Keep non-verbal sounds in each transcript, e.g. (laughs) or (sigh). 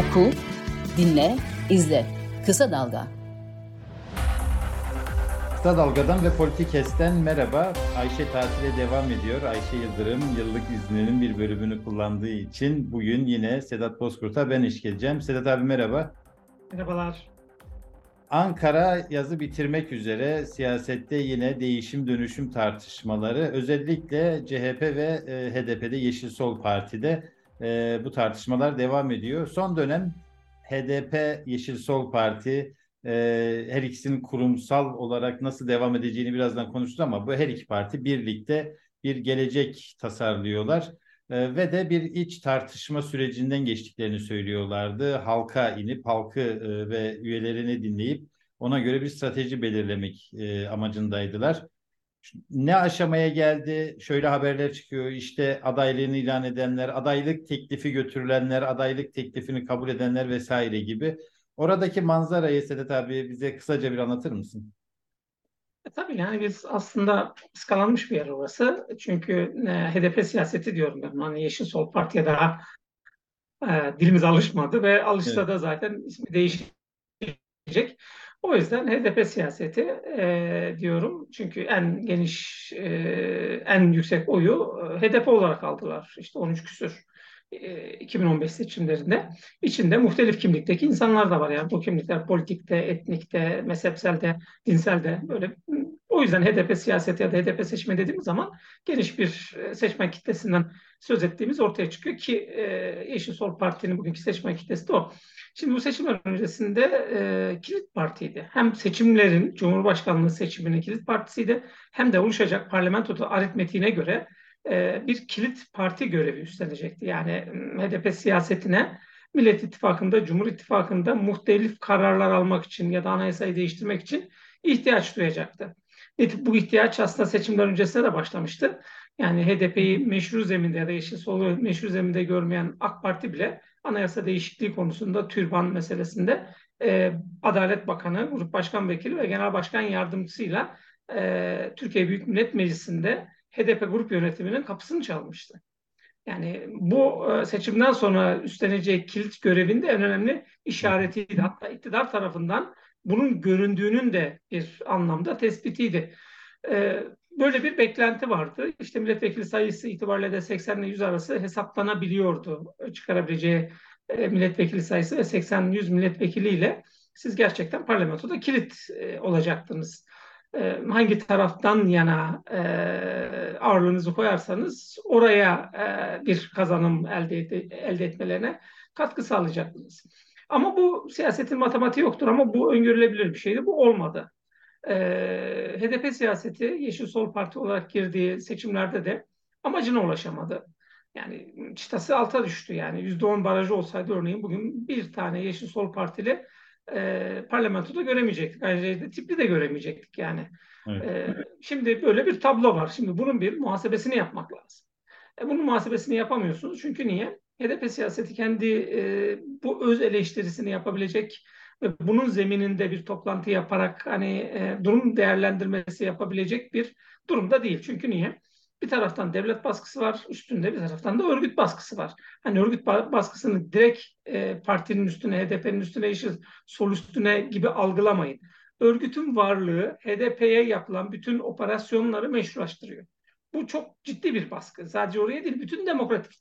Oku, dinle, izle. Kısa Dalga. Kısa Dalga'dan ve Politikest'ten merhaba. Ayşe tatile devam ediyor. Ayşe Yıldırım yıllık izninin bir bölümünü kullandığı için bugün yine Sedat Bozkurt'a ben iş geleceğim. Sedat abi merhaba. Merhabalar. Ankara yazı bitirmek üzere siyasette yine değişim dönüşüm tartışmaları özellikle CHP ve e, HDP'de Yeşil Sol Parti'de e, bu tartışmalar devam ediyor. Son dönem HDP Yeşil Sol Parti e, her ikisinin kurumsal olarak nasıl devam edeceğini birazdan konuştuk ama bu her iki parti birlikte bir gelecek tasarlıyorlar. E, ve de bir iç tartışma sürecinden geçtiklerini söylüyorlardı. Halka inip halkı e, ve üyelerini dinleyip ona göre bir strateji belirlemek e, amacındaydılar. Ne aşamaya geldi? Şöyle haberler çıkıyor. İşte adaylığını ilan edenler, adaylık teklifi götürülenler, adaylık teklifini kabul edenler vesaire gibi. Oradaki manzarayı Sedat abi bize kısaca bir anlatır mısın? E, tabii yani biz aslında ıskalanmış bir yer orası. Çünkü e, HDP siyaseti diyorum ben. Hani Yeşil Sol Parti'ye daha e, dilimiz alışmadı ve alışsa evet. da zaten ismi değişecek. O yüzden HDP siyaseti e, diyorum. Çünkü en geniş, e, en yüksek oyu HDP olarak aldılar. İşte 13 küsür 2015 seçimlerinde. içinde muhtelif kimlikteki insanlar da var. Yani bu kimlikler politikte, etnikte, mezhepselde, dinselde böyle. O yüzden HDP siyaseti ya da HDP seçme dediğimiz zaman geniş bir seçmen kitlesinden söz ettiğimiz ortaya çıkıyor ki Yeşil Sol Parti'nin bugünkü seçmen kitlesi de o. Şimdi bu seçimler öncesinde e, kilit partiydi. Hem seçimlerin, Cumhurbaşkanlığı seçiminin kilit partisiydi hem de oluşacak parlamento aritmetiğine göre e, bir kilit parti görevi üstlenecekti. Yani HDP siyasetine Millet İttifakı'nda, Cumhur İttifakı'nda muhtelif kararlar almak için ya da anayasayı değiştirmek için ihtiyaç duyacaktı. Bu ihtiyaç aslında seçimler öncesinde de başlamıştı. Yani HDP'yi meşru zeminde ya da Yeşil Sol'u meşru zeminde görmeyen AK Parti bile anayasa değişikliği konusunda türban meselesinde e, Adalet Bakanı, Grup Başkan Vekili ve Genel Başkan Yardımcısıyla e, Türkiye Büyük Millet Meclisi'nde HDP grup yönetiminin kapısını çalmıştı. Yani bu e, seçimden sonra üstleneceği kilit görevinde en önemli işaretiydi. Hatta iktidar tarafından bunun göründüğünün de bir anlamda tespitiydi. E, böyle bir beklenti vardı. İşte milletvekili sayısı itibariyle de 80 ile 100 arası hesaplanabiliyordu. Çıkarabileceği e, milletvekili sayısı ve 80-100 milletvekiliyle siz gerçekten parlamentoda kilit olacaktınız hangi taraftan yana e, ağırlığınızı koyarsanız oraya bir kazanım elde, et, elde etmelerine katkı sağlayacaksınız. Ama bu siyasetin matematiği yoktur ama bu öngörülebilir bir şeydi. Bu olmadı. E, HDP siyaseti Yeşil Sol Parti olarak girdiği seçimlerde de amacına ulaşamadı. Yani çıtası alta düştü yani. %10 barajı olsaydı örneğin bugün bir tane Yeşil Sol Partili e, parlamentoda göremeyecektik. Ayrıca tipli de göremeyecektik yani. Evet. E, şimdi böyle bir tablo var. Şimdi bunun bir muhasebesini yapmak lazım. E, bunun muhasebesini yapamıyorsunuz. Çünkü niye? HDP siyaseti kendi e, bu öz eleştirisini yapabilecek ve bunun zemininde bir toplantı yaparak hani e, durum değerlendirmesi yapabilecek bir durumda değil. Çünkü niye? Bir taraftan devlet baskısı var üstünde bir taraftan da örgüt baskısı var. Hani örgüt baskısını direkt e, partinin üstüne, HDP'nin üstüne, Yeşil Sol üstüne gibi algılamayın. Örgütün varlığı HDP'ye yapılan bütün operasyonları meşrulaştırıyor. Bu çok ciddi bir baskı. Sadece oraya değil, bütün demokratik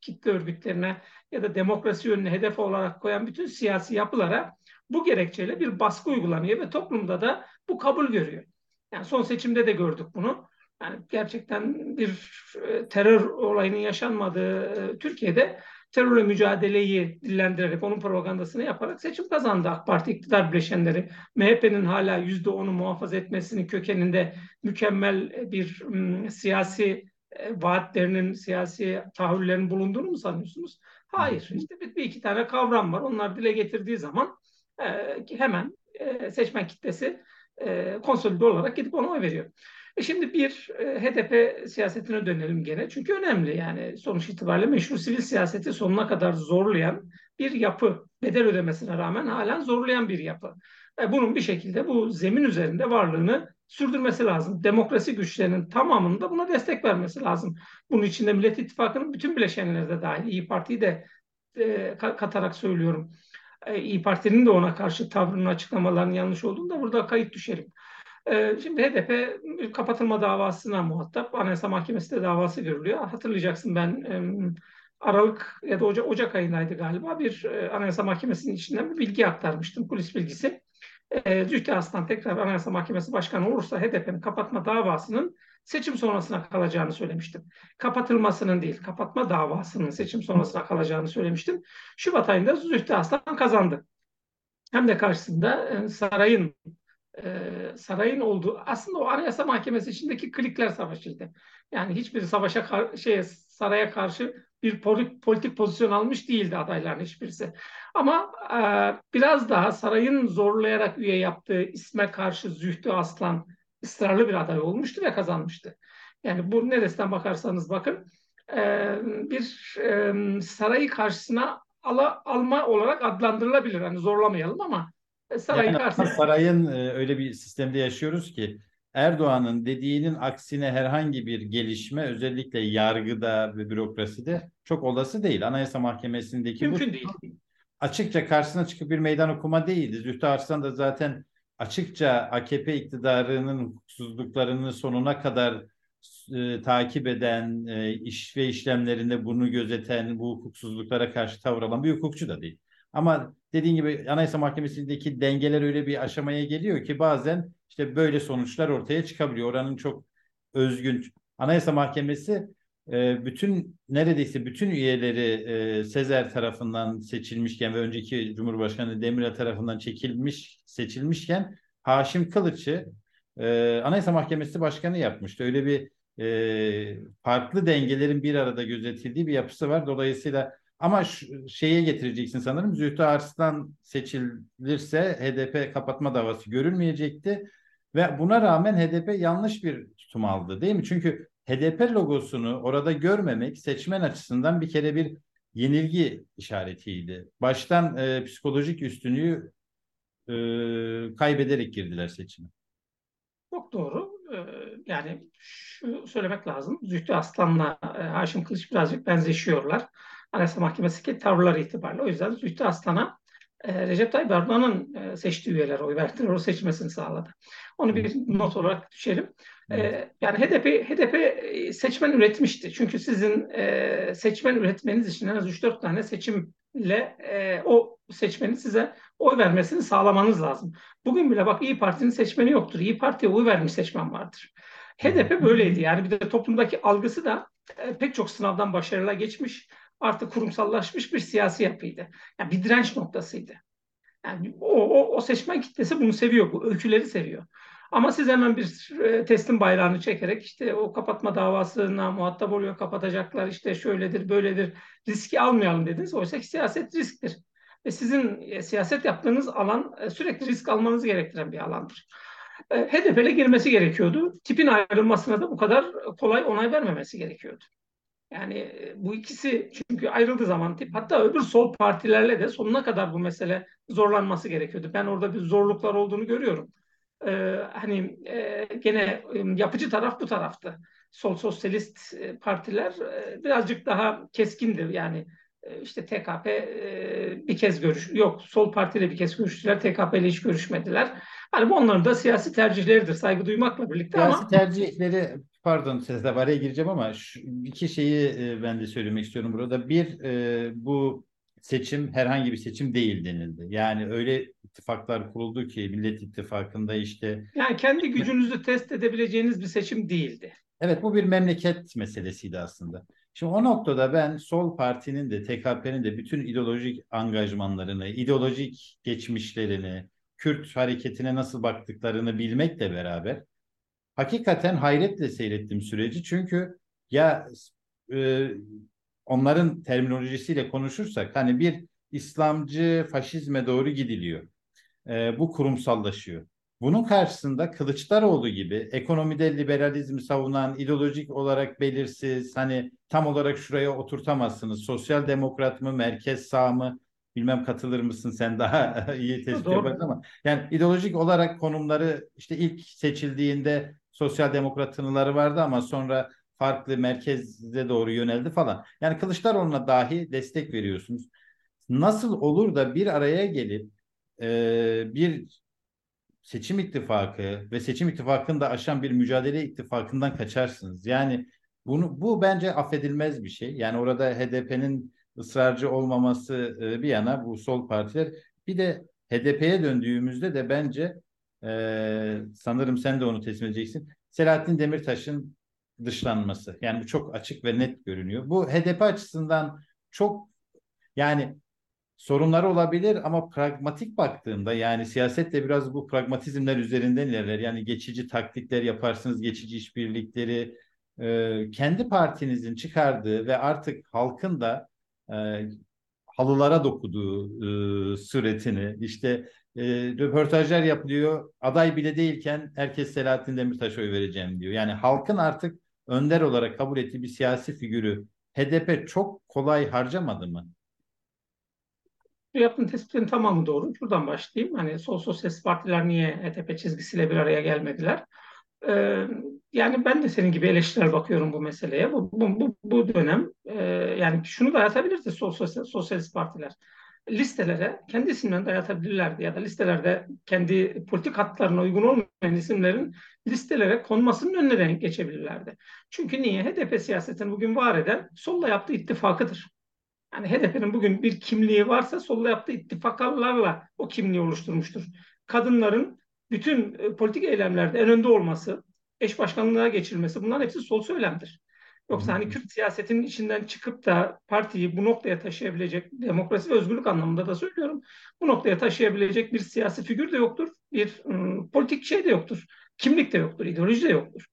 kitle örgütlerine ya da demokrasi yönünü hedef olarak koyan bütün siyasi yapılara bu gerekçeyle bir baskı uygulanıyor ve toplumda da bu kabul görüyor. Yani son seçimde de gördük bunu yani gerçekten bir e, terör olayının yaşanmadığı e, Türkiye'de terörle mücadeleyi dillendirerek onun propagandasını yaparak seçim kazandı AK Parti iktidar bileşenleri. MHP'nin hala yüzde onu muhafaza etmesinin kökeninde mükemmel bir m, siyasi e, vaatlerinin, siyasi tahayyüllerin bulunduğunu mu sanıyorsunuz? Hayır. İşte bir, bir iki tane kavram var. Onlar dile getirdiği zaman e, hemen e, seçmen kitlesi e, konsolide olarak gidip ona oy veriyor. E şimdi bir e, HDP siyasetine dönelim gene. Çünkü önemli yani sonuç itibariyle meşru sivil siyaseti sonuna kadar zorlayan bir yapı. Bedel ödemesine rağmen halen zorlayan bir yapı. E, bunun bir şekilde bu zemin üzerinde varlığını sürdürmesi lazım. Demokrasi güçlerinin tamamının da buna destek vermesi lazım. Bunun içinde Millet İttifakı'nın bütün bileşenleri de dahil, İyi Parti'yi de katarak söylüyorum. İyi Parti'nin de ona karşı tavrının açıklamalarının yanlış olduğunu da burada kayıt düşerim. E, şimdi HDP kapatılma davasına muhatap. Anayasa Mahkemesi de davası görülüyor. Hatırlayacaksın ben Aralık ya da Ocak, Ocak ayındaydı galiba bir e, Anayasa Mahkemesi'nin içinden bir bilgi aktarmıştım. Polis bilgisi. Zühtü Aslan tekrar Anayasa Mahkemesi Başkanı olursa HDP'nin kapatma davasının seçim sonrasına kalacağını söylemiştim. Kapatılmasının değil, kapatma davasının seçim sonrasına kalacağını söylemiştim. Şubat ayında Zühtü Aslan kazandı. Hem de karşısında e, sarayın e, sarayın olduğu aslında o Anayasa Mahkemesi içindeki klikler savaşıydı. Yani hiçbir savaşa şey saraya karşı bir politik pozisyon almış değildi adayların hiçbirisi. Ama e, biraz daha sarayın zorlayarak üye yaptığı isme karşı Zühtü Aslan ısrarlı bir aday olmuştu ve kazanmıştı. Yani bu neresinden bakarsanız bakın e, bir e, sarayı karşısına ala, alma olarak adlandırılabilir. Hani zorlamayalım ama sarayın yani karşısına... Sarayın e, öyle bir sistemde yaşıyoruz ki Erdoğan'ın dediğinin aksine herhangi bir gelişme özellikle yargıda ve bürokraside çok olası değil. Anayasa Mahkemesi'ndeki Mümkün bu değil. açıkça karşısına çıkıp bir meydan okuma değildi. Zühtü Arslan da zaten açıkça AKP iktidarının hukuksuzluklarını sonuna kadar e, takip eden, e, iş ve işlemlerinde bunu gözeten, bu hukuksuzluklara karşı tavır alan bir hukukçu da değil. Ama dediğin gibi Anayasa Mahkemesi'ndeki dengeler öyle bir aşamaya geliyor ki bazen işte böyle sonuçlar ortaya çıkabiliyor. Oranın çok özgün. Anayasa Mahkemesi e, bütün neredeyse bütün üyeleri e, Sezer tarafından seçilmişken ve önceki Cumhurbaşkanı Demirel tarafından çekilmiş seçilmişken Haşim Kılıç'ı e, Anayasa Mahkemesi Başkanı yapmıştı. Öyle bir farklı dengelerin bir arada gözetildiği bir yapısı var. Dolayısıyla ama şu, şeye getireceksin sanırım. Zühtü Arslan seçilirse HDP kapatma davası görülmeyecekti. Ve buna rağmen HDP yanlış bir tutum aldı değil mi? Çünkü HDP logosunu orada görmemek seçmen açısından bir kere bir yenilgi işaretiydi. Baştan e, psikolojik üstünlüğü e, kaybederek girdiler seçime. Çok doğru. Ee, yani şu söylemek lazım. Zühtü Aslan'la e, Haşim Kılıç birazcık benzeşiyorlar. Anayasa Mahkemesi tavırları itibariyle. O yüzden Zühtü Aslan'a e, Recep Tayyip Erdoğan'ın e, seçtiği üyeler oy verdiler. O seçmesini sağladı. Onu bir not olarak düşelim. E, yani HDP HDP seçmen üretmişti. Çünkü sizin e, seçmen üretmeniz için en az 3-4 tane seçimle e, o seçmenin size oy vermesini sağlamanız lazım. Bugün bile bak İyi Parti'nin seçmeni yoktur. İyi Parti'ye oy vermiş seçmen vardır. HDP böyleydi. Yani bir de toplumdaki algısı da e, pek çok sınavdan başarıyla geçmiş artık kurumsallaşmış bir siyasi yapıydı. Yani bir direnç noktasıydı. Yani o, o, o seçmen kitlesi bunu seviyor, bu öyküleri seviyor. Ama siz hemen bir e, teslim bayrağını çekerek işte o kapatma davasına muhatap oluyor, kapatacaklar işte şöyledir, böyledir, riski almayalım dediniz. Oysa ki siyaset risktir. Ve sizin e, siyaset yaptığınız alan e, sürekli risk almanızı gerektiren bir alandır. HDP'le girmesi gerekiyordu. Tipin ayrılmasına da bu kadar kolay onay vermemesi gerekiyordu. Yani e, bu ikisi çünkü ayrıldığı zaman tip hatta öbür sol partilerle de sonuna kadar bu mesele zorlanması gerekiyordu. Ben orada bir zorluklar olduğunu görüyorum. Ee, hani e, gene yapıcı taraf bu taraftı. Sol sosyalist e, partiler e, birazcık daha keskindir. Yani e, işte TKP e, bir kez görüş yok sol partiyle bir kez görüştüler. TKP ile hiç görüşmediler. Hani bu onların da siyasi tercihleridir saygı duymakla birlikte siyasi ama tercihleri pardon size araya gireceğim ama şu, iki şeyi e, ben de söylemek istiyorum burada. Bir e, bu seçim herhangi bir seçim değil denildi. Yani öyle ittifaklar kuruldu ki Millet İttifakı'nda işte yani kendi gücünüzü test edebileceğiniz bir seçim değildi. Evet bu bir memleket meselesiydi aslında. Şimdi o noktada ben Sol Parti'nin de TKP'nin de bütün ideolojik angajmanlarını, ideolojik geçmişlerini, Kürt hareketine nasıl baktıklarını bilmekle beraber hakikaten hayretle seyrettim süreci. Çünkü ya e, onların terminolojisiyle konuşursak hani bir İslamcı faşizme doğru gidiliyor. E, bu kurumsallaşıyor. Bunun karşısında Kılıçdaroğlu gibi ekonomide liberalizmi savunan, ideolojik olarak belirsiz, hani tam olarak şuraya oturtamazsınız. Sosyal demokrat mı, merkez sağ mı bilmem katılır mısın sen daha (laughs) iyi tespit yaparsın ama yani ideolojik olarak konumları işte ilk seçildiğinde sosyal demokrat vardı ama sonra farklı merkeze doğru yöneldi falan. Yani Kılıçdaroğlu'na dahi destek veriyorsunuz. nasıl olur da bir araya gelip e, bir seçim ittifakı ve seçim ittifakını da aşan bir mücadele ittifakından kaçarsınız. Yani bunu bu bence affedilmez bir şey. Yani orada HDP'nin ısrarcı olmaması e, bir yana bu sol partiler bir de HDP'ye döndüğümüzde de bence e, sanırım sen de onu teslim edeceksin. Selahattin Demirtaş'ın dışlanması. Yani bu çok açık ve net görünüyor. Bu HDP açısından çok yani sorunları olabilir ama pragmatik baktığımda yani siyasette biraz bu pragmatizmler üzerinden ilerler. Yani geçici taktikler yaparsınız, geçici işbirlikleri e, kendi partinizin çıkardığı ve artık halkın da e, halılara dokuduğu e, suretini işte e, röportajlar yapılıyor. Aday bile değilken herkes Selahattin Demirtaş'a oy vereceğim diyor. Yani halkın artık önder olarak kabul ettiği bir siyasi figürü HDP çok kolay harcamadı mı? Yaptığın tespitlerin tamamı doğru. Şuradan başlayayım. Hani sol sosyalist partiler niye HDP çizgisiyle bir araya gelmediler? Ee, yani ben de senin gibi eleştirel bakıyorum bu meseleye. Bu, bu, bu, bu dönem e, yani şunu dayatabilirdi sol sosyalist, sosyalist partiler. Listelere kendi isimlerini dayatabilirlerdi ya da listelerde kendi politik hatlarına uygun olmayan isimlerin listelere konmasının önüne geçebilirlerdi. Çünkü niye? HDP siyasetini bugün var eden solla yaptığı ittifakıdır. Yani HDP'nin bugün bir kimliği varsa solla yaptığı ittifaklarla o kimliği oluşturmuştur. Kadınların bütün e, politik eylemlerde en önde olması, eş başkanlığına geçilmesi bunların hepsi sol söylemdir. Yoksa hani Kürt siyasetinin içinden çıkıp da partiyi bu noktaya taşıyabilecek, demokrasi özgürlük anlamında da söylüyorum, bu noktaya taşıyabilecek bir siyasi figür de yoktur, bir ım, politik şey de yoktur, kimlik de yoktur, ideoloji de yoktur.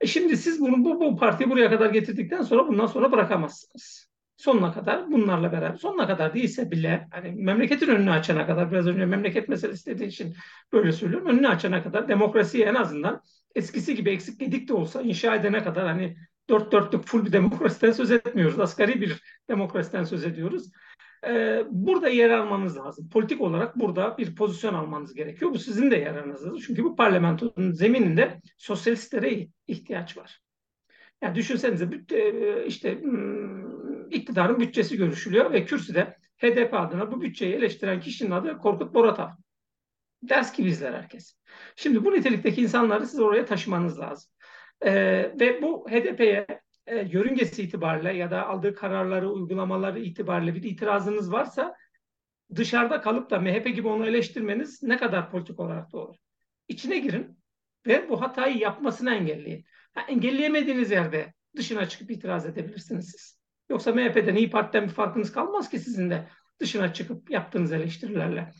E şimdi siz bunu bu, bu partiyi buraya kadar getirdikten sonra bundan sonra bırakamazsınız. Sonuna kadar bunlarla beraber sonuna kadar değilse bile hani memleketin önünü açana kadar biraz önce memleket meselesi dediği için böyle söylüyorum önünü açana kadar demokrasiyi en azından eskisi gibi eksik gedik de olsa inşa edene kadar hani dört dörtlük full bir demokrasiden söz etmiyoruz. Asgari bir demokrasiden söz ediyoruz. Ee, burada yer almanız lazım. Politik olarak burada bir pozisyon almanız gerekiyor. Bu sizin de yararınızdır. Çünkü bu parlamentonun zemininde sosyalistlere ihtiyaç var. Yani düşünsenize e, işte hmm, iktidarın bütçesi görüşülüyor ve kürsüde HDP adına bu bütçeyi eleştiren kişinin adı Korkut Boratav. Ders gibi izler herkes. Şimdi bu nitelikteki insanları siz oraya taşımanız lazım. Ee, ve bu HDP'ye e, yörüngesi itibariyle ya da aldığı kararları, uygulamaları itibariyle bir itirazınız varsa dışarıda kalıp da MHP gibi onu eleştirmeniz ne kadar politik olarak doğru. İçine girin ve bu hatayı yapmasını engelleyin. Ha, engelleyemediğiniz yerde dışına çıkıp itiraz edebilirsiniz siz. Yoksa MHP'den İyi Parti'den bir farkınız kalmaz ki sizin de dışına çıkıp yaptığınız eleştirilerle.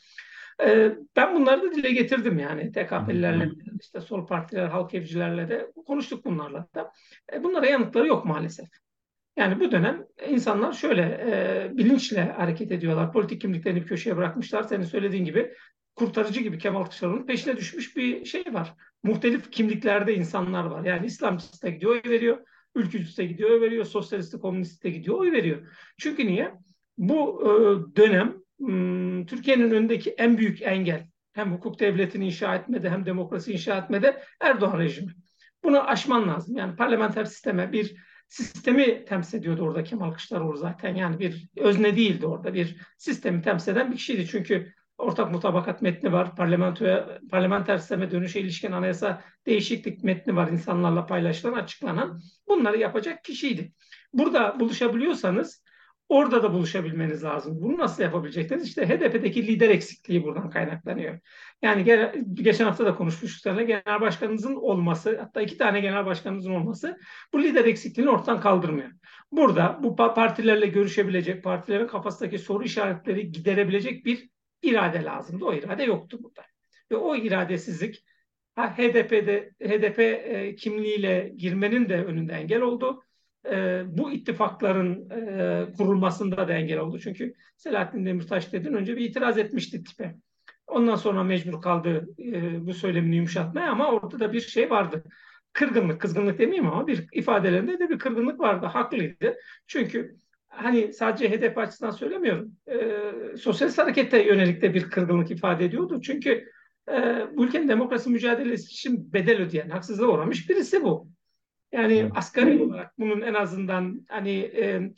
Ee, ben bunları da dile getirdim yani TKP'lilerle, işte sol partiler, halk evcilerle de konuştuk bunlarla da. E, bunlara yanıtları yok maalesef. Yani bu dönem insanlar şöyle e, bilinçle hareket ediyorlar. Politik kimliklerini bir köşeye bırakmışlar. Senin söylediğin gibi kurtarıcı gibi Kemal Kılıçdaroğlu'nun peşine düşmüş bir şey var. Muhtelif kimliklerde insanlar var. Yani İslamcısı da gidiyor oy veriyor, ülkücüsü de gidiyor oy veriyor, sosyalisti, komünist de gidiyor oy veriyor. Çünkü niye? Bu e, dönem Türkiye'nin önündeki en büyük engel hem hukuk devletini inşa etmede hem demokrasi inşa etmede Erdoğan rejimi. Bunu aşman lazım. Yani parlamenter sisteme bir sistemi temsil ediyordu orada Kemal Kılıçdaroğlu zaten. Yani bir özne değildi orada. Bir sistemi temsil eden bir kişiydi. Çünkü ortak mutabakat metni var. Parlamentoya, parlamenter sisteme dönüşe ilişkin anayasa değişiklik metni var insanlarla paylaşılan, açıklanan. Bunları yapacak kişiydi. Burada buluşabiliyorsanız orada da buluşabilmeniz lazım. Bunu nasıl yapabileceksiniz? İşte HDP'deki lider eksikliği buradan kaynaklanıyor. Yani geçen hafta da konuşmuştuk seninle genel başkanınızın olması, hatta iki tane genel başkanınızın olması bu lider eksikliğini ortadan kaldırmıyor. Burada bu partilerle görüşebilecek, partilerin kafasındaki soru işaretleri giderebilecek bir irade lazımdı. O irade yoktu burada. Ve o iradesizlik HDP'de HDP e, kimliğiyle girmenin de önünde engel oldu. E, bu ittifakların e, kurulmasında da engel oldu. Çünkü Selahattin Demirtaş dedin önce bir itiraz etmişti tipe. Ondan sonra mecbur kaldı e, bu söylemini yumuşatmaya ama orada da bir şey vardı. Kırgınlık, kızgınlık demeyeyim ama bir ifadelerinde de bir kırgınlık vardı. Haklıydı. Çünkü hani sadece HDP açısından söylemiyorum. E, sosyalist harekete yönelik de bir kırgınlık ifade ediyordu. Çünkü e, bu ülkenin demokrasi mücadelesi için bedel ödeyen, haksızlığa uğramış birisi bu. Yani asgari olarak bunun en azından hani e,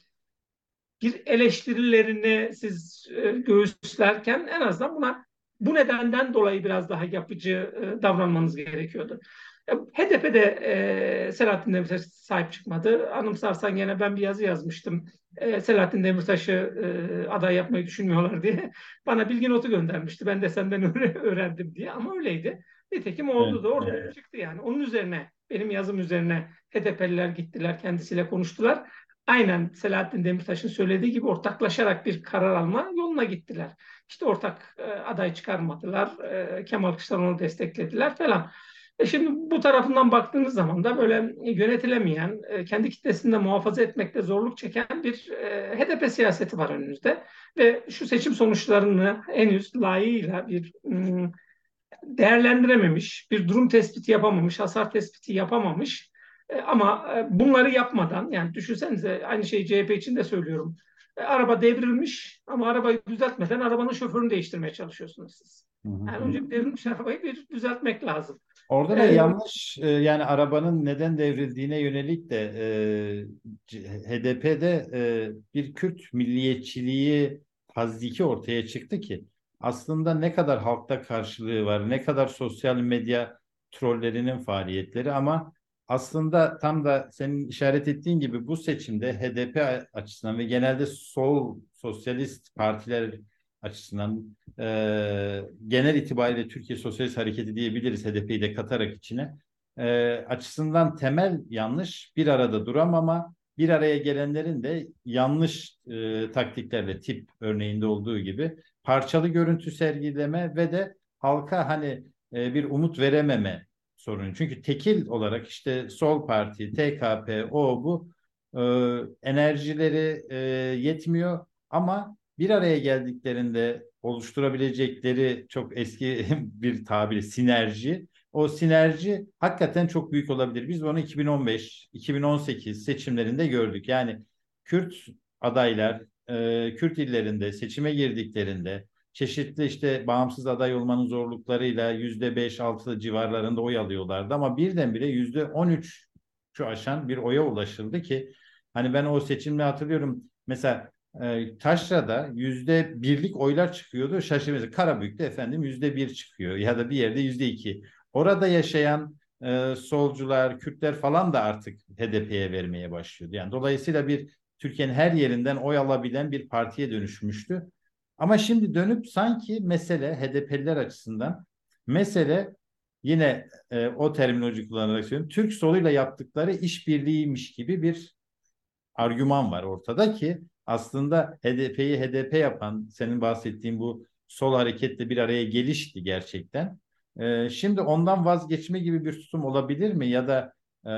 bir eleştirilerini siz e, göğüslerken en azından buna bu nedenden dolayı biraz daha yapıcı e, davranmanız gerekiyordu. HDP'de e, Selahattin Demirtaş sahip çıkmadı. Anımsarsan yine ben bir yazı yazmıştım. E, Selahattin Demirtaş'ı e, aday yapmayı düşünmüyorlar diye. (laughs) Bana bilgi notu göndermişti. Ben de senden (laughs) öğrendim diye ama öyleydi. Nitekim oldu evet, da orada evet. çıktı yani. Onun üzerine benim yazım üzerine HDP'liler gittiler kendisiyle konuştular. Aynen Selahattin Demirtaş'ın söylediği gibi ortaklaşarak bir karar alma yoluna gittiler. İşte ortak e, aday çıkarmadılar. E, Kemal Kılıçdaroğlu'nu desteklediler falan. E şimdi bu tarafından baktığınız zaman da böyle yönetilemeyen, e, kendi kitlesinde muhafaza etmekte zorluk çeken bir e, HDP siyaseti var önünüzde. Ve şu seçim sonuçlarını henüz layığıyla bir ım, değerlendirememiş, bir durum tespiti yapamamış, hasar tespiti yapamamış. E, ama e, bunları yapmadan, yani düşünsenize aynı şeyi CHP için de söylüyorum. E, araba devrilmiş ama arabayı düzeltmeden arabanın şoförünü değiştirmeye çalışıyorsunuz siz. Yani önce devrilmiş arabayı bir düzeltmek lazım. Orada da ee, yanlış yani arabanın neden devrildiğine yönelik de e, HDP'de e, bir Kürt milliyetçiliği tazdiki ortaya çıktı ki aslında ne kadar halkta karşılığı var, ne kadar sosyal medya trollerinin faaliyetleri ama aslında tam da senin işaret ettiğin gibi bu seçimde HDP açısından ve genelde sol sosyalist partiler açısından e, genel itibariyle Türkiye Sosyalist Hareketi diyebiliriz HDP'yi de katarak içine. E, açısından temel yanlış bir arada duramama bir araya gelenlerin de yanlış e, taktiklerle tip örneğinde olduğu gibi parçalı görüntü sergileme ve de halka hani e, bir umut verememe sorunu. Çünkü tekil olarak işte Sol Parti, TKP, o bu e, enerjileri e, yetmiyor ama bir araya geldiklerinde oluşturabilecekleri çok eski (laughs) bir tabiri sinerji. O sinerji hakikaten çok büyük olabilir. Biz onu 2015-2018 seçimlerinde gördük. Yani Kürt adaylar e, Kürt illerinde seçime girdiklerinde çeşitli işte bağımsız aday olmanın zorluklarıyla yüzde beş altı civarlarında oy alıyorlardı ama birdenbire yüzde on üç şu aşan bir oya ulaşıldı ki hani ben o seçimde hatırlıyorum mesela e, Taşra'da yüzde birlik oylar çıkıyordu. Şaşırmıyoruz. Karabük'te efendim yüzde bir çıkıyor ya da bir yerde yüzde iki. Orada yaşayan e, solcular, Kürtler falan da artık HDP'ye vermeye başlıyordu. Yani dolayısıyla bir Türkiye'nin her yerinden oy alabilen bir partiye dönüşmüştü. Ama şimdi dönüp sanki mesele HDP'liler açısından mesele yine e, o terminoloji kullanarak söylüyorum. Türk soluyla yaptıkları işbirliğiymiş gibi bir argüman var ortada ki aslında HDP'yi HDP yapan senin bahsettiğin bu sol hareketle bir araya gelişti gerçekten. Ee, şimdi ondan vazgeçme gibi bir tutum olabilir mi? Ya da e,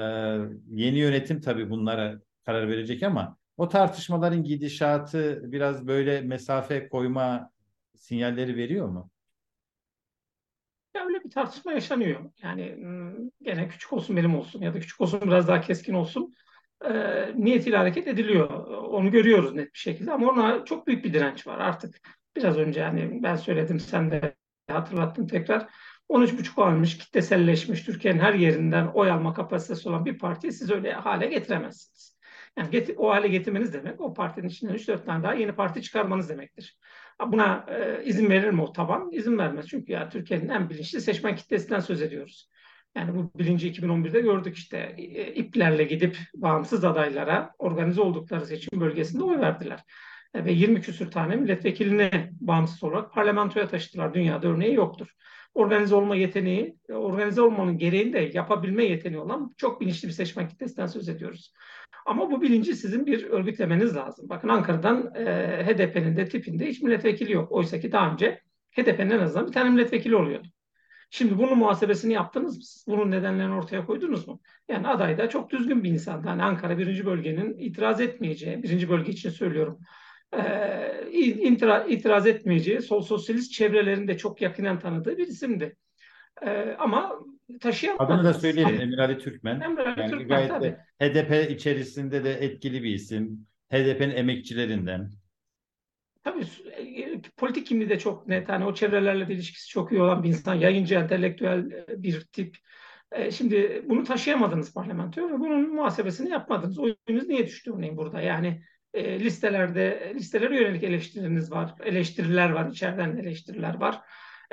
yeni yönetim tabii bunlara karar verecek ama o tartışmaların gidişatı biraz böyle mesafe koyma sinyalleri veriyor mu? Ya öyle bir tartışma yaşanıyor. Yani gene küçük olsun benim olsun ya da küçük olsun biraz daha keskin olsun e, niyetiyle hareket ediliyor. Onu görüyoruz net bir şekilde ama ona çok büyük bir direnç var artık. Biraz önce hani ben söyledim sen de hatırlattın tekrar. 13,5 almış, kitleselleşmiş, Türkiye'nin her yerinden oy alma kapasitesi olan bir partiyi siz öyle hale getiremezsiniz. Yani get o hale getirmeniz demek o partinin içinden 3-4 tane daha yeni parti çıkarmanız demektir. Buna e, izin verir mi o taban? İzin vermez. Çünkü ya Türkiye'nin en bilinçli seçmen kitlesinden söz ediyoruz. Yani bu bilinci 2011'de gördük işte e, iplerle gidip bağımsız adaylara organize oldukları seçim bölgesinde oy verdiler. E, ve 20 küsür tane milletvekilini bağımsız olarak parlamentoya taşıdılar. Dünyada örneği yoktur. Organize olma yeteneği, organize olmanın gereğini de yapabilme yeteneği olan çok bilinçli bir seçmen kitlesinden söz ediyoruz. Ama bu bilinci sizin bir örgütlemeniz lazım. Bakın Ankara'dan e, HDP'nin de tipinde hiç milletvekili yok. Oysa ki daha önce HDP'nin en azından bir tane milletvekili oluyordu. Şimdi bunun muhasebesini yaptınız mı? Bunun nedenlerini ortaya koydunuz mu? Yani aday da çok düzgün bir insan. Yani Ankara birinci bölgenin itiraz etmeyeceği, birinci bölge için söylüyorum, e, itiraz etmeyeceği, sol sosyalist çevrelerinde çok yakinen tanıdığı bir isimdi. E, ama taşıyamadı. Adını da söyleyelim Emir Ali Türkmen. Emir Ali yani Türkmen gayet tabii. de HDP içerisinde de etkili bir isim. HDP'nin emekçilerinden. Tabii e, politik kimliği de çok net. Hani o çevrelerle de ilişkisi çok iyi olan bir insan. Yayıncı, entelektüel e, bir tip. E, şimdi bunu taşıyamadınız parlamentoya ve bunun muhasebesini yapmadınız. Oyunuz niye düştü örneğin burada? Yani e, listelerde listelere yönelik eleştiriniz var, eleştiriler var, içeriden eleştiriler var.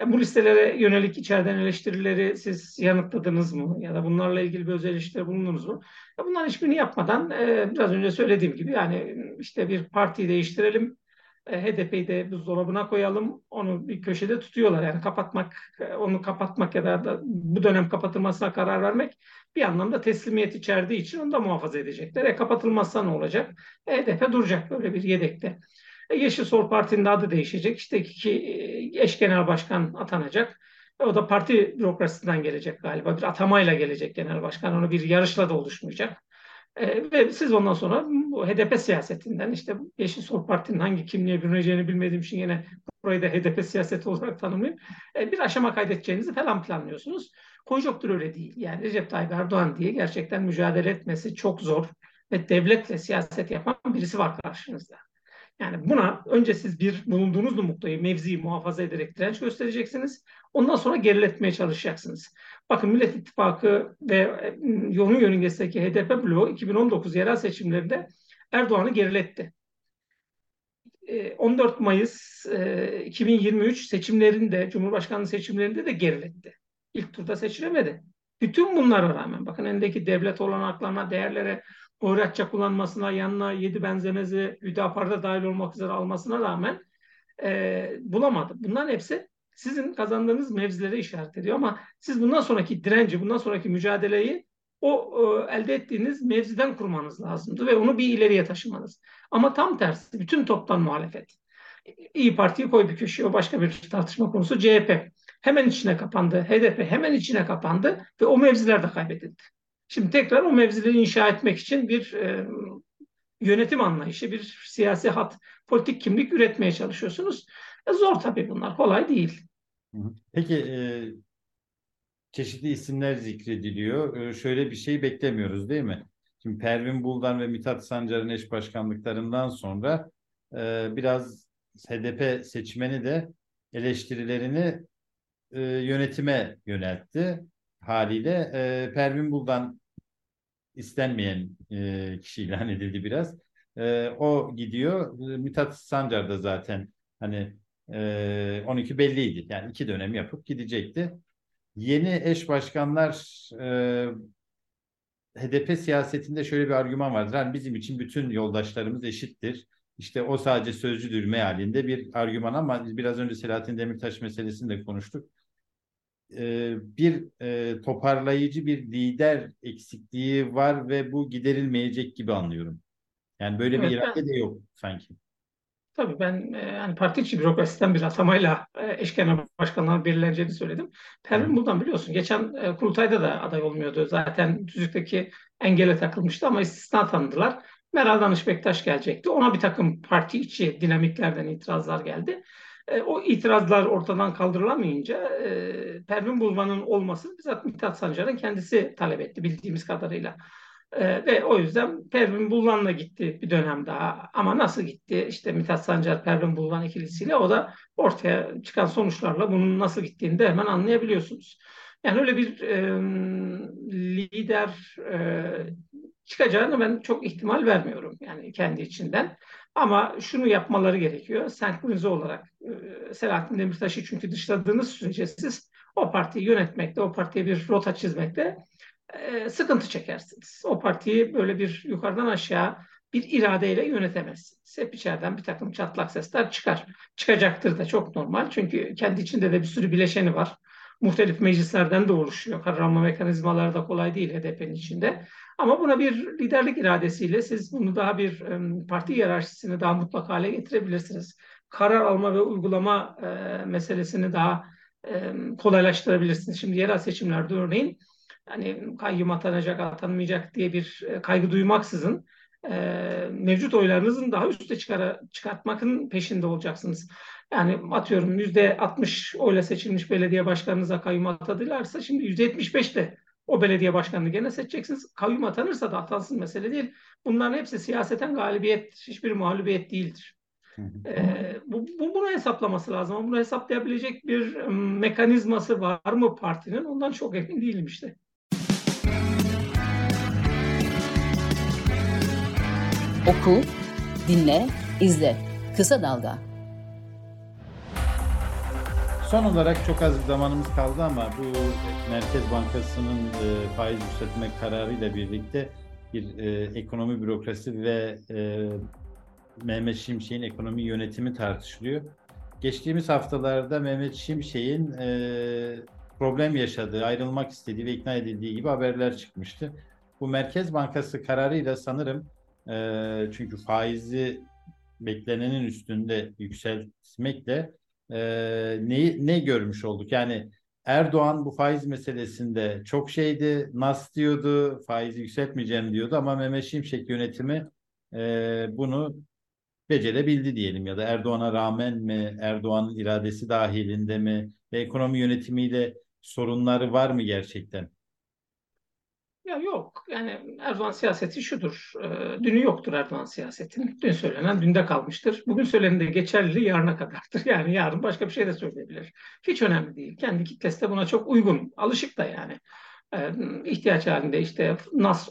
E, bu listelere yönelik içeriden eleştirileri siz yanıtladınız mı? Ya da bunlarla ilgili bir özel eleştiri bulundunuz mu? Ya bunların hiçbirini yapmadan e, biraz önce söylediğim gibi yani işte bir partiyi değiştirelim, e, HDP'yi de buzdolabına koyalım, onu bir köşede tutuyorlar. Yani kapatmak, e, onu kapatmak ya da bu dönem kapatılmasına karar vermek bir anlamda teslimiyet içerdiği için onu da muhafaza edecekler. E kapatılmazsa ne olacak? E, HDP duracak böyle bir yedekte. E, Yeşil Sol Parti'nin adı değişecek. İşte iki eş genel başkan atanacak. E, o da parti bürokrasisinden gelecek galiba. Bir atamayla gelecek genel başkan. Onu bir yarışla da oluşmayacak. E, ve siz ondan sonra bu HDP siyasetinden işte Yeşil Sol Parti'nin hangi kimliğe bürüneceğini bilmediğim için yine burayı da HDP siyaseti olarak tanımlayayım. E, bir aşama kaydedeceğinizi falan planlıyorsunuz. Konjonktür öyle değil. Yani Recep Tayyip Erdoğan diye gerçekten mücadele etmesi çok zor ve devletle siyaset yapan birisi var karşınızda. Yani buna önce siz bir bulunduğunuz noktayı, mevziyi muhafaza ederek direnç göstereceksiniz. Ondan sonra geriletmeye çalışacaksınız. Bakın Millet İttifakı ve e, onun yörüngesindeki HDP bloğu 2019 yerel seçimlerinde Erdoğan'ı geriletti. 14 e, Mayıs 2023 e, seçimlerinde, Cumhurbaşkanlığı seçimlerinde de geriletti. İlk turda seçilemedi. Bütün bunlara rağmen bakın elindeki devlet olanaklarına, değerlere, Hoyratça kullanmasına, yanına yedi benzemezi Hüdapar'da dahil olmak üzere almasına rağmen e, bulamadı. Bunların hepsi sizin kazandığınız mevzilere işaret ediyor ama siz bundan sonraki direnci, bundan sonraki mücadeleyi o e, elde ettiğiniz mevziden kurmanız lazımdı ve onu bir ileriye taşımanız. Ama tam tersi bütün toptan muhalefet. İyi Parti'yi koy bir köşeye başka bir tartışma konusu. CHP hemen içine kapandı. HDP hemen içine kapandı ve o mevziler de kaybedildi. Şimdi tekrar o mevzileri inşa etmek için bir e, yönetim anlayışı, bir siyasi hat, politik kimlik üretmeye çalışıyorsunuz. E, zor tabii bunlar, kolay değil. Peki e, çeşitli isimler zikrediliyor. E, şöyle bir şey beklemiyoruz değil mi? Şimdi Pervin Buldan ve Mithat Sancar'ın eş başkanlıklarından sonra e, biraz HDP seçmeni de eleştirilerini e, yönetime yöneltti haliyle e, Pervin Buldan istenmeyen e, kişi ilan edildi biraz. E, o gidiyor. Mithat Sancar da zaten hani e, 12 belliydi. Yani iki dönem yapıp gidecekti. Yeni eş başkanlar e, HDP siyasetinde şöyle bir argüman vardır. Yani bizim için bütün yoldaşlarımız eşittir. İşte o sadece sözcüdür mealinde bir argüman ama biraz önce Selahattin Demirtaş meselesini de konuştuk e, bir e, toparlayıcı bir lider eksikliği var ve bu giderilmeyecek gibi anlıyorum. Yani böyle evet, bir irade ben, de yok sanki. Tabii ben e, yani parti içi bürokrasiden bir atamayla e, eş genel başkanlar belirleneceğini söyledim. Pervin buradan biliyorsun. Geçen e, kurultayda da aday olmuyordu. Zaten düzlükteki engele takılmıştı ama istisna tanıdılar. Meral Danış Bektaş gelecekti. Ona bir takım parti içi dinamiklerden itirazlar geldi. E, o itirazlar ortadan kaldırılamayınca e, Pervin Bulman'ın olmasını bizzat Mithat Sancar'ın kendisi talep etti bildiğimiz kadarıyla. E, ve o yüzden Pervin Bulman'la gitti bir dönem daha. Ama nasıl gitti? İşte Mithat Sancar, Pervin Bulman ikilisiyle o da ortaya çıkan sonuçlarla bunun nasıl gittiğini de hemen anlayabiliyorsunuz. Yani öyle bir e, lider e, çıkacağını ben çok ihtimal vermiyorum yani kendi içinden. Ama şunu yapmaları gerekiyor. Senkronize olarak e, Selahattin Demirtaş'ı çünkü dışladığınız sürece siz o partiyi yönetmekte, o partiye bir rota çizmekte e, sıkıntı çekersiniz. O partiyi böyle bir yukarıdan aşağı bir iradeyle yönetemezsiniz. Hep içeriden bir takım çatlak sesler çıkar. Çıkacaktır da çok normal. Çünkü kendi içinde de bir sürü bileşeni var. Muhtelif meclislerden de oluşuyor. Karar alma mekanizmaları da kolay değil HDP'nin içinde. Ama buna bir liderlik iradesiyle siz bunu daha bir parti hiyerarşisini daha mutlak hale getirebilirsiniz. Karar alma ve uygulama e, meselesini daha e, kolaylaştırabilirsiniz. Şimdi yerel seçimlerde örneğin hani kayyum atanacak, atanmayacak diye bir e, kaygı duymaksızın e, mevcut oylarınızın daha üste çıkara, çıkartmakın peşinde olacaksınız. Yani atıyorum yüzde 60 oyla seçilmiş belediye başkanınıza kayyum atadılarsa şimdi yüzde 75 de o belediye başkanını gene seçeceksiniz. Kayyum atanırsa da atansın mesele değil. Bunların hepsi siyaseten galibiyet, hiçbir mağlubiyet değildir. Ee, bu, bu, bunu hesaplaması lazım. Ama bunu hesaplayabilecek bir mekanizması var mı partinin? Ondan çok emin değilim işte. Oku, Dinle, izle. Kısa Dalga. Son olarak çok az zamanımız kaldı ama bu Merkez Bankası'nın e, faiz yükseltme kararıyla birlikte bir e, ekonomi bürokrasi ve e, Mehmet Şimşek'in ekonomi yönetimi tartışılıyor. Geçtiğimiz haftalarda Mehmet Şimşek'in e, problem yaşadığı, ayrılmak istediği ve ikna edildiği gibi haberler çıkmıştı. Bu Merkez Bankası kararıyla sanırım e, çünkü faizi beklenenin üstünde yükseltmekle e, ne, ne görmüş olduk? Yani Erdoğan bu faiz meselesinde çok şeydi, nas diyordu, faizi yükseltmeyeceğim diyordu ama Mehmet Şimşek yönetimi e, bunu becerebildi diyelim ya da Erdoğan'a rağmen mi, Erdoğan'ın iradesi dahilinde mi ve ekonomi yönetimiyle sorunları var mı gerçekten? Ya yok. Yani Erdoğan siyaseti şudur. E, dünü yoktur Erdoğan siyasetinin. Dün söylenen dünde kalmıştır. Bugün söylenen de geçerli yarına kadardır. (laughs) Yani yarın başka bir şey de söyleyebilir. Hiç önemli değil. Kendi kitlesi de buna çok uygun. Alışık da yani. E, ihtiyaç halinde işte nas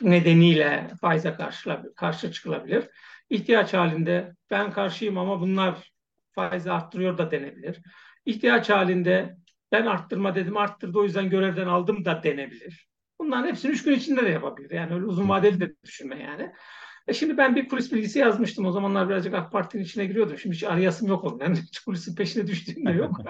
nedeniyle faize karşı, karşı çıkılabilir. İhtiyaç halinde ben karşıyım ama bunlar faizi arttırıyor da denebilir. İhtiyaç halinde ben arttırma dedim arttırdı o yüzden görevden aldım da denebilir. Bunların hepsini üç gün içinde de yapabilir. Yani öyle uzun vadeli de düşünme yani. E şimdi ben bir kulis bilgisi yazmıştım. O zamanlar birazcık AK Parti'nin içine giriyordum. Şimdi hiç arayasım yok ondan. Hiç kulisin peşine düştüğüm de yok.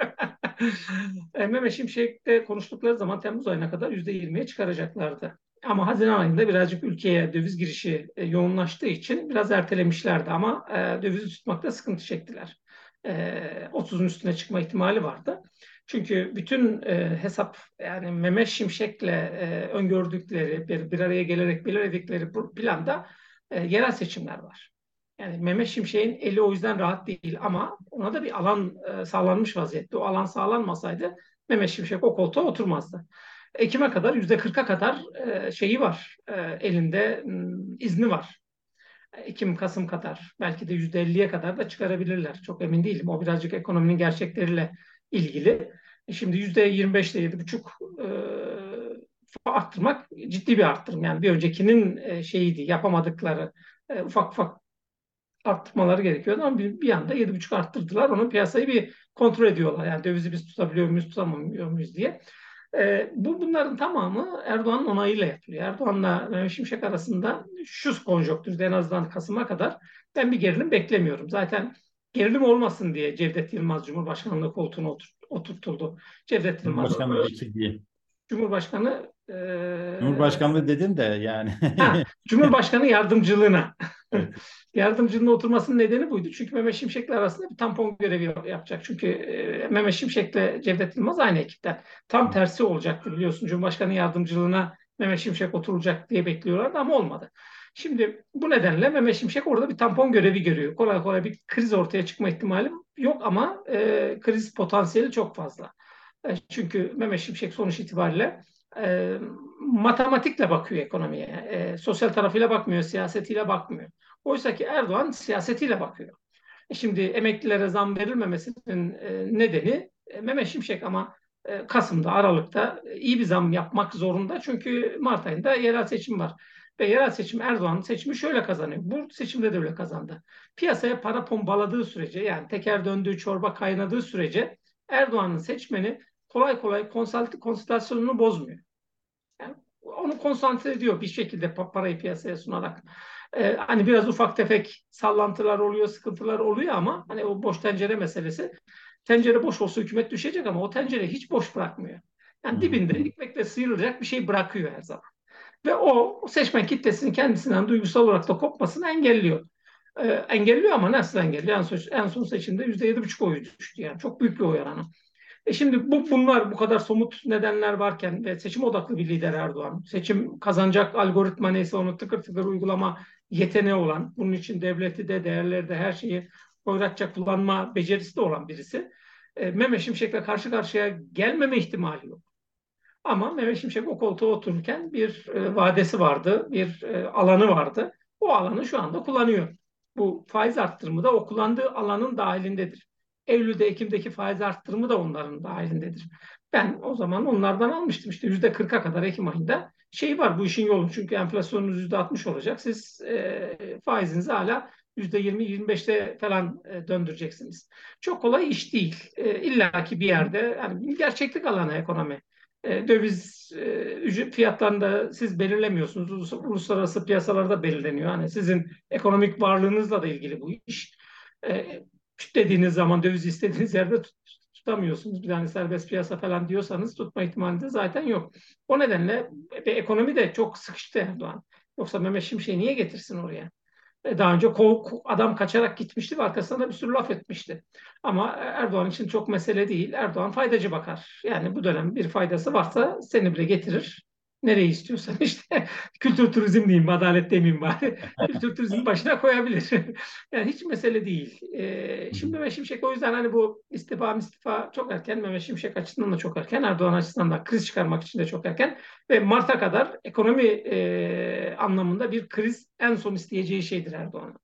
(laughs) e, Mehmet Şimşek'te konuştukları zaman Temmuz ayına kadar %20'ye çıkaracaklardı. Ama Haziran ayında birazcık ülkeye döviz girişi e, yoğunlaştığı için biraz ertelemişlerdi ama e, dövizi tutmakta sıkıntı çektiler. E, 30'un üstüne çıkma ihtimali vardı. Çünkü bütün e, hesap yani Mehmet Şimşek'le e, öngördükleri, bir, bir araya gelerek belirledikleri bu planda e, yerel seçimler var. Yani Mehmet Şimşek'in eli o yüzden rahat değil ama ona da bir alan e, sağlanmış vaziyette. O alan sağlanmasaydı Mehmet Şimşek o koltuğa oturmazdı. Ekim'e kadar yüzde 40'a kadar e, şeyi var e, elinde izni var. Ekim, Kasım kadar belki de yüzde 50'ye kadar da çıkarabilirler. Çok emin değilim. O birazcık ekonominin gerçekleriyle ilgili. E, şimdi yüzde 25 ile 7,5 e, arttırmak ciddi bir arttırım. Yani bir öncekinin e, şeyiydi yapamadıkları e, ufak ufak arttırmaları gerekiyordu ama bir, bir anda 7,5 arttırdılar. Onun piyasayı bir kontrol ediyorlar. Yani dövizi biz tutabiliyor muyuz, tutamıyor muyuz diye. E, bu bunların tamamı Erdoğan'ın onayıyla yapılıyor. Erdoğan'la Mehmet Şimşek arasında şu konjonktürde en azından Kasım'a kadar ben bir gerilim beklemiyorum. Zaten gerilim olmasın diye Cevdet Yılmaz Cumhurbaşkanlığı koltuğuna otur, oturtuldu. Cevdet Yılmaz. Cumhurbaşkanlığı vekili Cumhurbaşkanı e, Cumhurbaşkanlığı dedin de yani. ha, Cumhurbaşkanı (laughs) yardımcılığına. Evet. (laughs) Yardımcının oturmasının nedeni buydu. Çünkü Mehmet Şimşek'le arasında bir tampon görevi yapacak. Çünkü e, Mehmet Şimşek'le Cevdet Yılmaz aynı ekipten. Tam tersi olacaktı biliyorsun. Cumhurbaşkanı yardımcılığına Mehmet Şimşek oturacak diye bekliyorlardı ama olmadı. Şimdi bu nedenle Mehmet Şimşek orada bir tampon görevi görüyor. Kolay kolay bir kriz ortaya çıkma ihtimali yok ama e, kriz potansiyeli çok fazla. E, çünkü Mehmet Şimşek sonuç itibariyle e, matematikle bakıyor ekonomiye. E, sosyal tarafıyla bakmıyor, siyasetiyle bakmıyor. Oysa ki Erdoğan siyasetiyle bakıyor. E şimdi emeklilere zam verilmemesinin e, nedeni e, Mehmet Şimşek ama e, Kasım'da, Aralık'ta e, iyi bir zam yapmak zorunda. Çünkü Mart ayında yerel seçim var. Ve yerel seçim Erdoğan'ın seçimi şöyle kazanıyor. Bu seçimde de öyle kazandı. Piyasaya para pompaladığı sürece yani teker döndüğü çorba kaynadığı sürece Erdoğan'ın seçmeni kolay kolay konsantrasyonunu bozmuyor. Yani onu konsantre ediyor bir şekilde parayı piyasaya sunarak. Ee, hani biraz ufak tefek sallantılar oluyor, sıkıntılar oluyor ama hani o boş tencere meselesi. Tencere boş olsa hükümet düşecek ama o tencere hiç boş bırakmıyor. Yani dibinde ekmekle sıyrılacak bir şey bırakıyor her zaman. Ve o seçmen kitlesinin kendisinden duygusal olarak da kopmasını engelliyor. Ee, engelliyor ama nasıl engelliyor? En son, en son seçimde %7,5 oyu düştü yani. Çok büyük bir oy oranı. E şimdi bu bunlar bu kadar somut nedenler varken ve seçim odaklı bir lider Erdoğan, seçim kazanacak algoritma neyse onu tıkır tıkır uygulama yeteneği olan, bunun için devleti de değerleri de her şeyi oyratça kullanma becerisi de olan birisi. E, Mehmet Şimşek'le karşı karşıya gelmeme ihtimali yok. Ama Mehmet Şimşek o koltuğa otururken bir e, vadesi vardı, bir e, alanı vardı. O alanı şu anda kullanıyor. Bu faiz arttırımı da o kullandığı alanın dahilindedir. Eylül'de, Ekim'deki faiz arttırımı da onların dahilindedir. Ben o zaman onlardan almıştım işte yüzde 40'a kadar Ekim ayında şey var bu işin yolu çünkü enflasyonunuz yüzde 60 olacak. Siz e, faizinizi hala %20-25'te falan e, döndüreceksiniz. Çok kolay iş değil. E, İlla ki bir yerde yani gerçeklik alanı ekonomi. E, döviz e, fiyatlarını siz belirlemiyorsunuz. Uluslararası piyasalarda belirleniyor. Hani sizin ekonomik varlığınızla da ilgili bu iş. E, dediğiniz zaman döviz istediğiniz yerde tut, tutamıyorsunuz. Bir tane serbest piyasa falan diyorsanız tutma ihtimali de zaten yok. O nedenle bir ekonomi de çok sıkıştı Erdoğan. Yoksa Mehmet Şimşek'i niye getirsin oraya? Daha önce adam kaçarak gitmişti ve arkasında da bir sürü laf etmişti. Ama Erdoğan için çok mesele değil. Erdoğan faydacı bakar. Yani bu dönem bir faydası varsa seni bile getirir nereye istiyorsan (laughs) işte kültür turizm diyeyim, adalet demeyeyim bari. (laughs) kültür turizm başına koyabilir. (laughs) yani hiç mesele değil. Ee, şimdi Mehmet Şimşek o yüzden hani bu istifa istifa çok erken. Mehmet Şimşek açısından da çok erken. Erdoğan açısından da kriz çıkarmak için de çok erken. Ve Mart'a kadar ekonomi e, anlamında bir kriz en son isteyeceği şeydir Erdoğan'ın.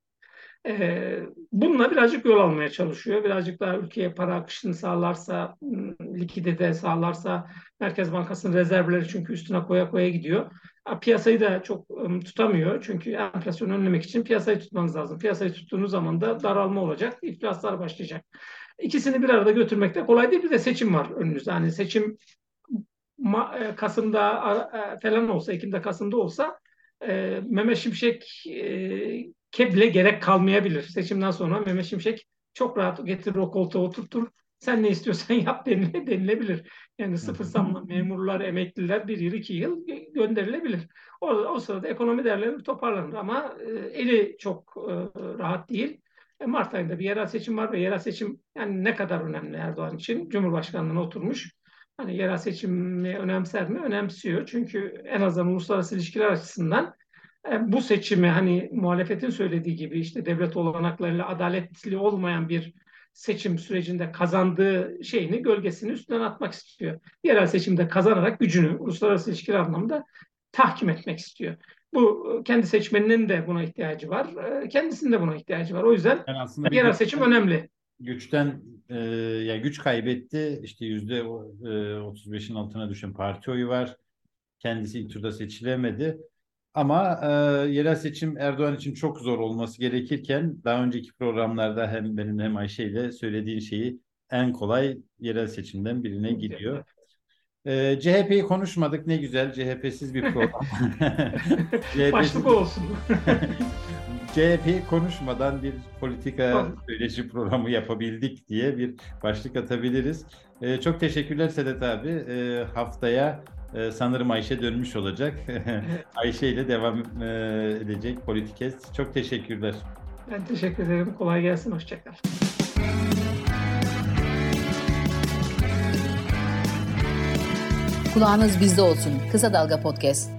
Ee, bununla birazcık yol almaya çalışıyor. Birazcık daha ülkeye para akışını sağlarsa, likidite sağlarsa, Merkez Bankası'nın rezervleri çünkü üstüne koya koya gidiyor. Piyasayı da çok tutamıyor. Çünkü enflasyonu önlemek için piyasayı tutmanız lazım. Piyasayı tuttuğunuz zaman da daralma olacak, iflaslar başlayacak. İkisini bir arada götürmek de kolay değil. Bir de seçim var önünüzde. Hani seçim e, Kasım'da e, falan olsa, Ekim'de Kasım'da olsa e, Mehmet Şimşek keble gerek kalmayabilir. Seçimden sonra Mehmet Şimşek çok rahat getirir o koltuğa oturtur. Sen ne istiyorsan (laughs) yap denile, denilebilir. Yani sıfır zamlı memurlar, emekliler bir yıl, iki yıl gönderilebilir. O, o sırada ekonomi değerleri toparlanır ama e, eli çok e, rahat değil. E, Mart ayında bir yerel seçim var ve yerel seçim yani ne kadar önemli Erdoğan için? Cumhurbaşkanlığına oturmuş. Hani yerel seçimi önemser mi? Önemsiyor. Çünkü en azından uluslararası ilişkiler açısından bu seçimi hani muhalefetin söylediği gibi işte devlet olanaklarıyla adaletli olmayan bir seçim sürecinde kazandığı şeyini gölgesini üstünden atmak istiyor. Yerel seçimde kazanarak gücünü uluslararası ilişkiler anlamında tahkim etmek istiyor. Bu kendi seçmeninin de buna ihtiyacı var. E, kendisinin de buna ihtiyacı var. O yüzden yani yerel seçim önemli. Güçten e, ya güç kaybetti. İşte yüzde e, 35'in altına düşen parti oyu var. Kendisi ilk turda seçilemedi. Ama e, yerel seçim Erdoğan için çok zor olması gerekirken daha önceki programlarda hem benim hem Ayşe ile söylediğin şeyi en kolay yerel seçimden birine gidiyor. E, CHP'yi konuşmadık ne güzel CHP'siz bir program. (laughs) Başlık olsun. (laughs) CHP'yi konuşmadan bir politika söyleşi programı yapabildik diye bir başlık atabiliriz. E, çok teşekkürler Sedat abi. E, haftaya ee, sanırım Ayşe dönmüş olacak. (laughs) Ayşe ile devam e, edecek Politikes. Çok teşekkürler. Ben teşekkür ederim. Kolay gelsin. Hoşçakal. Kulağınız bizde olsun. Kısa Dalga Podcast.